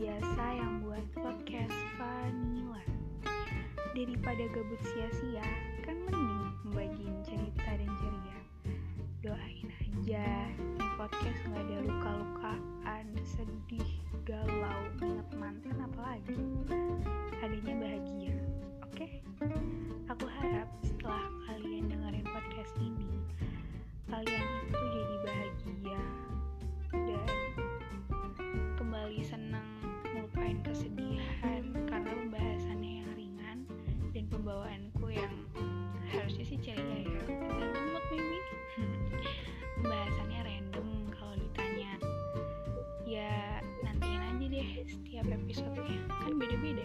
biasa yang buat podcast Vanilla. Daripada gabut sia-sia, kan mending membagiin cerita dan ceria. Doain aja di podcast nggak ada luka-lukaan, sedih, galau, inget mantan apalagi. Adanya bahagia, oke? Okay? Aku harap tiap episode kan beda-beda.